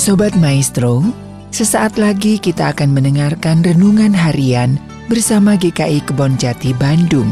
Sobat Maestro, sesaat lagi kita akan mendengarkan renungan harian bersama GKI Kebon Jati Bandung.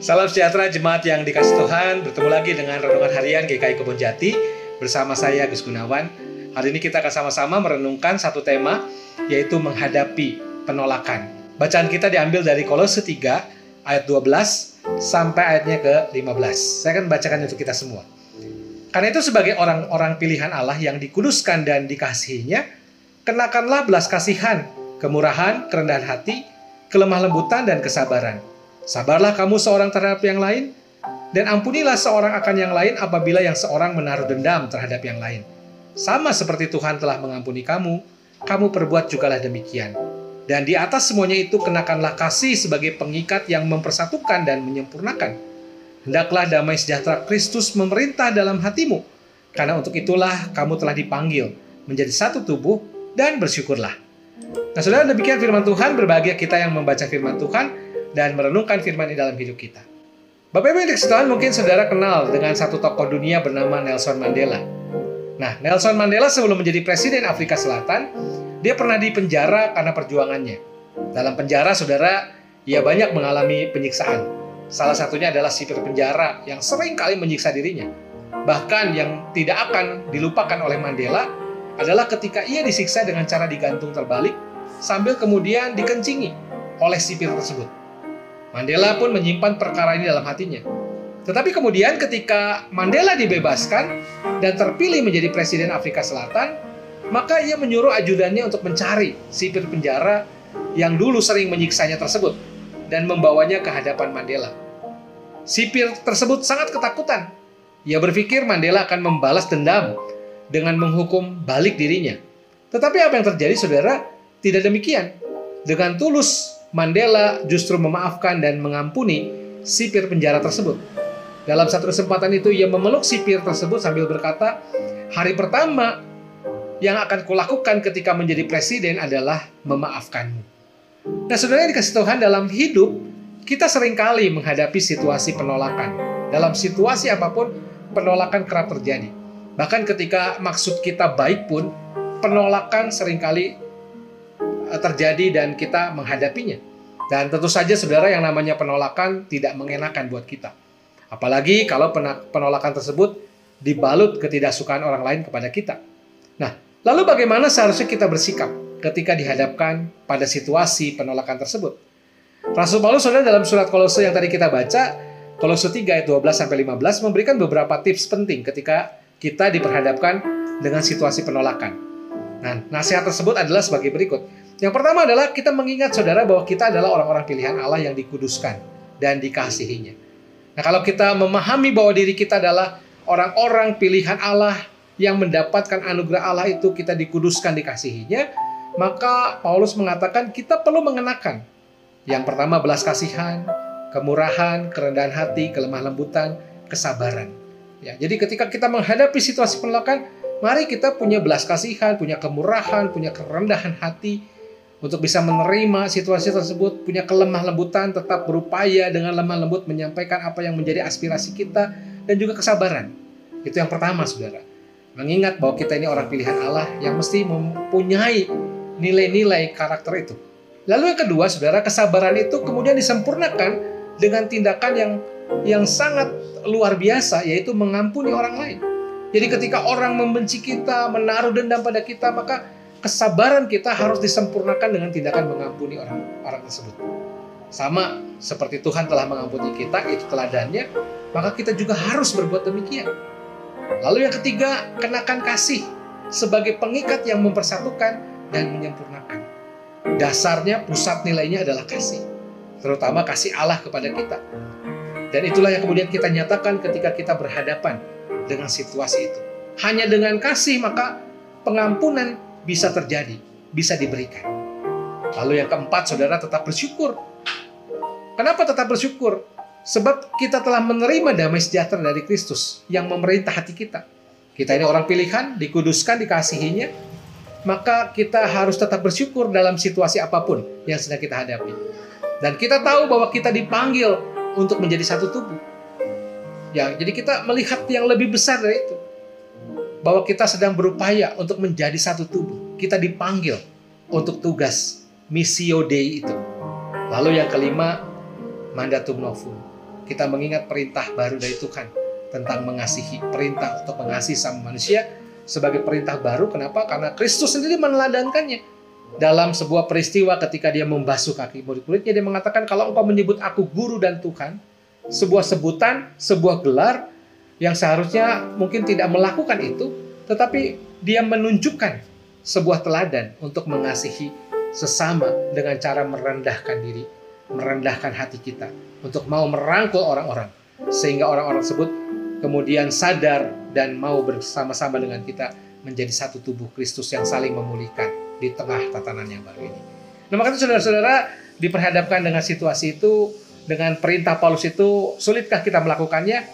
Salam sejahtera jemaat yang dikasih Tuhan. Bertemu lagi dengan renungan harian GKI Kebon Jati bersama saya Gus Gunawan. Hari ini kita akan sama-sama merenungkan satu tema yaitu menghadapi penolakan. Bacaan kita diambil dari Kolose 3 ayat 12 sampai ayatnya ke 15. Saya akan bacakan untuk kita semua. Karena itu sebagai orang-orang pilihan Allah yang dikuduskan dan dikasihinya, kenakanlah belas kasihan, kemurahan, kerendahan hati, kelemah lembutan dan kesabaran. Sabarlah kamu seorang terhadap yang lain, dan ampunilah seorang akan yang lain apabila yang seorang menaruh dendam terhadap yang lain. Sama seperti Tuhan telah mengampuni kamu, kamu perbuat jugalah demikian. Dan di atas semuanya itu kenakanlah kasih sebagai pengikat yang mempersatukan dan menyempurnakan. Hendaklah damai sejahtera Kristus memerintah dalam hatimu, karena untuk itulah kamu telah dipanggil menjadi satu tubuh dan bersyukurlah. Nah saudara demikian firman Tuhan, berbahagia kita yang membaca firman Tuhan dan merenungkan firman di dalam hidup kita. Bapak Ibu yang dikasih mungkin saudara kenal dengan satu tokoh dunia bernama Nelson Mandela. Nah, Nelson Mandela sebelum menjadi presiden Afrika Selatan, dia pernah dipenjara karena perjuangannya. Dalam penjara, saudara, ia banyak mengalami penyiksaan. Salah satunya adalah sipir penjara yang sering kali menyiksa dirinya. Bahkan yang tidak akan dilupakan oleh Mandela adalah ketika ia disiksa dengan cara digantung terbalik sambil kemudian dikencingi oleh sipir tersebut. Mandela pun menyimpan perkara ini dalam hatinya. Tetapi kemudian ketika Mandela dibebaskan dan terpilih menjadi presiden Afrika Selatan, maka ia menyuruh ajudannya untuk mencari sipir penjara yang dulu sering menyiksanya tersebut dan membawanya ke hadapan Mandela. Sipir tersebut sangat ketakutan. Ia berpikir Mandela akan membalas dendam dengan menghukum balik dirinya. Tetapi apa yang terjadi, saudara? Tidak demikian. Dengan tulus Mandela justru memaafkan dan mengampuni sipir penjara tersebut. Dalam satu kesempatan itu ia memeluk sipir tersebut sambil berkata, "Hari pertama yang akan kulakukan ketika menjadi presiden adalah memaafkanmu." Nah, saudara yang dikasih Tuhan dalam hidup, kita sering kali menghadapi situasi penolakan. Dalam situasi apa pun, penolakan kerap terjadi. Bahkan ketika maksud kita baik pun, penolakan sering kali Eh, terjadi dan kita menghadapinya. Dan tentu saja saudara yang namanya penolakan tidak mengenakan buat kita. Apalagi kalau penolakan tersebut dibalut ketidaksukaan orang lain kepada kita. Nah, lalu bagaimana seharusnya kita bersikap ketika dihadapkan pada situasi penolakan tersebut? Rasul Paulus saudara dalam surat Kolose yang tadi kita baca, Kolose 3 ayat 12 sampai 15 memberikan beberapa tips penting ketika kita diperhadapkan dengan situasi penolakan. Nah, nasihat tersebut adalah sebagai berikut. Yang pertama adalah kita mengingat saudara bahwa kita adalah orang-orang pilihan Allah yang dikuduskan dan dikasihinya. Nah kalau kita memahami bahwa diri kita adalah orang-orang pilihan Allah yang mendapatkan anugerah Allah itu kita dikuduskan dikasihinya, maka Paulus mengatakan kita perlu mengenakan yang pertama belas kasihan, kemurahan, kerendahan hati, kelemah lembutan, kesabaran. Ya, jadi ketika kita menghadapi situasi penolakan, mari kita punya belas kasihan, punya kemurahan, punya kerendahan hati, untuk bisa menerima situasi tersebut, punya kelemah lembutan, tetap berupaya dengan lemah lembut menyampaikan apa yang menjadi aspirasi kita dan juga kesabaran. Itu yang pertama, saudara. Mengingat bahwa kita ini orang pilihan Allah yang mesti mempunyai nilai-nilai karakter itu. Lalu yang kedua, saudara, kesabaran itu kemudian disempurnakan dengan tindakan yang yang sangat luar biasa, yaitu mengampuni orang lain. Jadi ketika orang membenci kita, menaruh dendam pada kita, maka kesabaran kita harus disempurnakan dengan tindakan mengampuni orang orang tersebut. Sama seperti Tuhan telah mengampuni kita, itu teladannya, maka kita juga harus berbuat demikian. Lalu yang ketiga, kenakan kasih sebagai pengikat yang mempersatukan dan menyempurnakan. Dasarnya, pusat nilainya adalah kasih. Terutama kasih Allah kepada kita. Dan itulah yang kemudian kita nyatakan ketika kita berhadapan dengan situasi itu. Hanya dengan kasih maka pengampunan bisa terjadi, bisa diberikan. Lalu yang keempat, saudara tetap bersyukur. Kenapa tetap bersyukur? Sebab kita telah menerima damai sejahtera dari Kristus yang memerintah hati kita. Kita ini orang pilihan, dikuduskan, dikasihinya. maka kita harus tetap bersyukur dalam situasi apa pun yang sedang kita hadapi. Dan kita tahu bahwa kita dipanggil untuk menjadi satu tubuh. Ya, jadi kita melihat yang lebih besar dari itu. Bahwa kita sedang berupaya untuk menjadi satu tubuh. Kita dipanggil untuk tugas missio Dei itu. Lalu yang kelima, mandatum novum. Kita mengingat perintah baru dari Tuhan tentang mengasihi, perintah untuk mengasihi sama manusia sebagai perintah baru. Kenapa? Karena Kristus sendiri meneladankannya. Dalam sebuah peristiwa ketika dia membasuh kaki murid-muridnya, dia mengatakan kalau engkau menyebut aku guru dan Tuhan, sebuah sebutan, sebuah gelar yang seharusnya mungkin tidak melakukan itu, tetapi dia menunjukkan sebuah teladan untuk mengasihi sesama dengan cara merendahkan diri, merendahkan hati kita untuk mau merangkul orang-orang sehingga orang-orang tersebut kemudian sadar dan mau bersama-sama dengan kita menjadi satu tubuh Kristus yang saling memulihkan di tengah tatanan yang baru ini. Nah, makanya saudara-saudara diperhadapkan dengan situasi itu dengan perintah Paulus itu sulitkah kita melakukannya?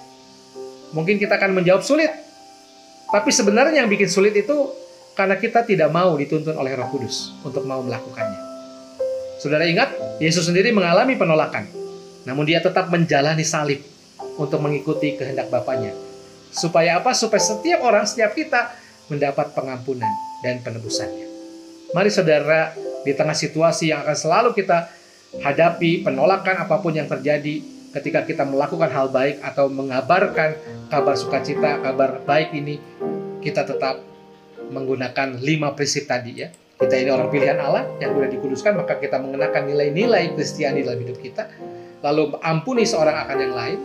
Mungkin kita akan menjawab sulit. Tapi sebenarnya yang bikin sulit itu karena kita tidak mau dituntun oleh Roh Kudus untuk mau melakukannya. Saudara ingat, Yesus sendiri mengalami penolakan. Namun dia tetap menjalani salib untuk mengikuti kehendak Bapaknya. Supaya apa? Supaya setiap orang, setiap kita mendapat pengampunan dan penebusannya. Mari saudara, di tengah situasi yang akan selalu kita hadapi, penolakan apa pun yang terjadi, ketika kita melakukan hal baik atau mengabarkan kabar sukacita, kabar baik ini, kita tetap menggunakan lima prinsip tadi ya. Kita ini orang pilihan Allah yang sudah dikuduskan, maka kita mengenakan nilai-nilai Kristiani dalam hidup kita. Lalu ampuni seorang akan yang lain.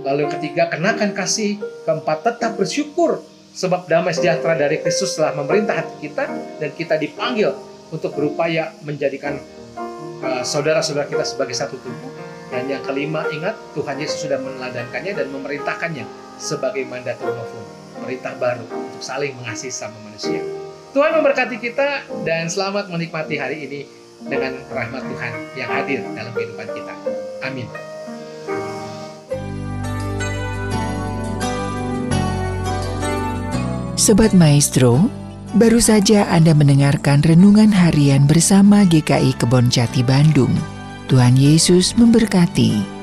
Lalu yang ketiga, kenakan kasih. Keempat, tetap bersyukur. Sebab damai sejahtera dari Kristus telah memerintah hati kita dan kita dipanggil untuk berupaya menjadikan uh, saudara-saudara kita sebagai satu tubuh. Dan yang kelima, ingat Tuhan Yesus sudah meneladankannya dan memerintahkannya sebagai mandatum novum, perintah baru untuk saling mengasihi sama manusia. Tuhan memberkati kita dan selamat menikmati hari ini dengan rahmat Tuhan yang hadir dalam kehidupan kita. Amin. Sobat Maestro, baru saja Anda mendengarkan renungan harian bersama GKI Kebon Jati Bandung. Tuhan Yesus memberkati.